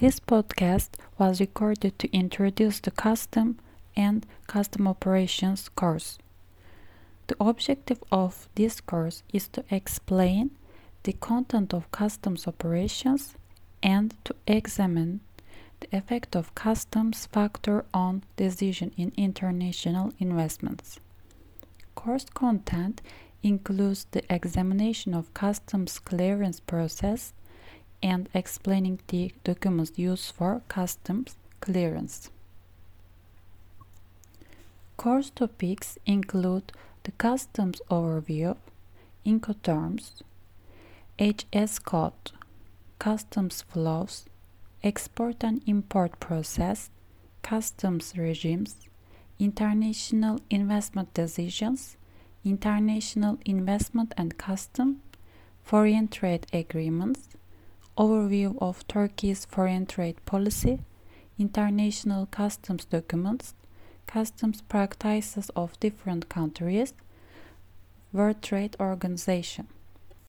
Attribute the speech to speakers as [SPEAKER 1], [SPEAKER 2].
[SPEAKER 1] This podcast was recorded to introduce the custom and custom operations course. The objective of this course is to explain the content of customs operations and to examine the effect of customs factor on decision in international investments. Course content includes the examination of customs clearance process and explaining the documents used for customs clearance. Course topics include the customs overview, Incoterms, HS code, customs flows, export and import process, customs regimes, international investment decisions, international investment and custom, foreign trade agreements, overview of Turkey's foreign trade policy, international customs documents, customs practices of different countries, World Trade Organization.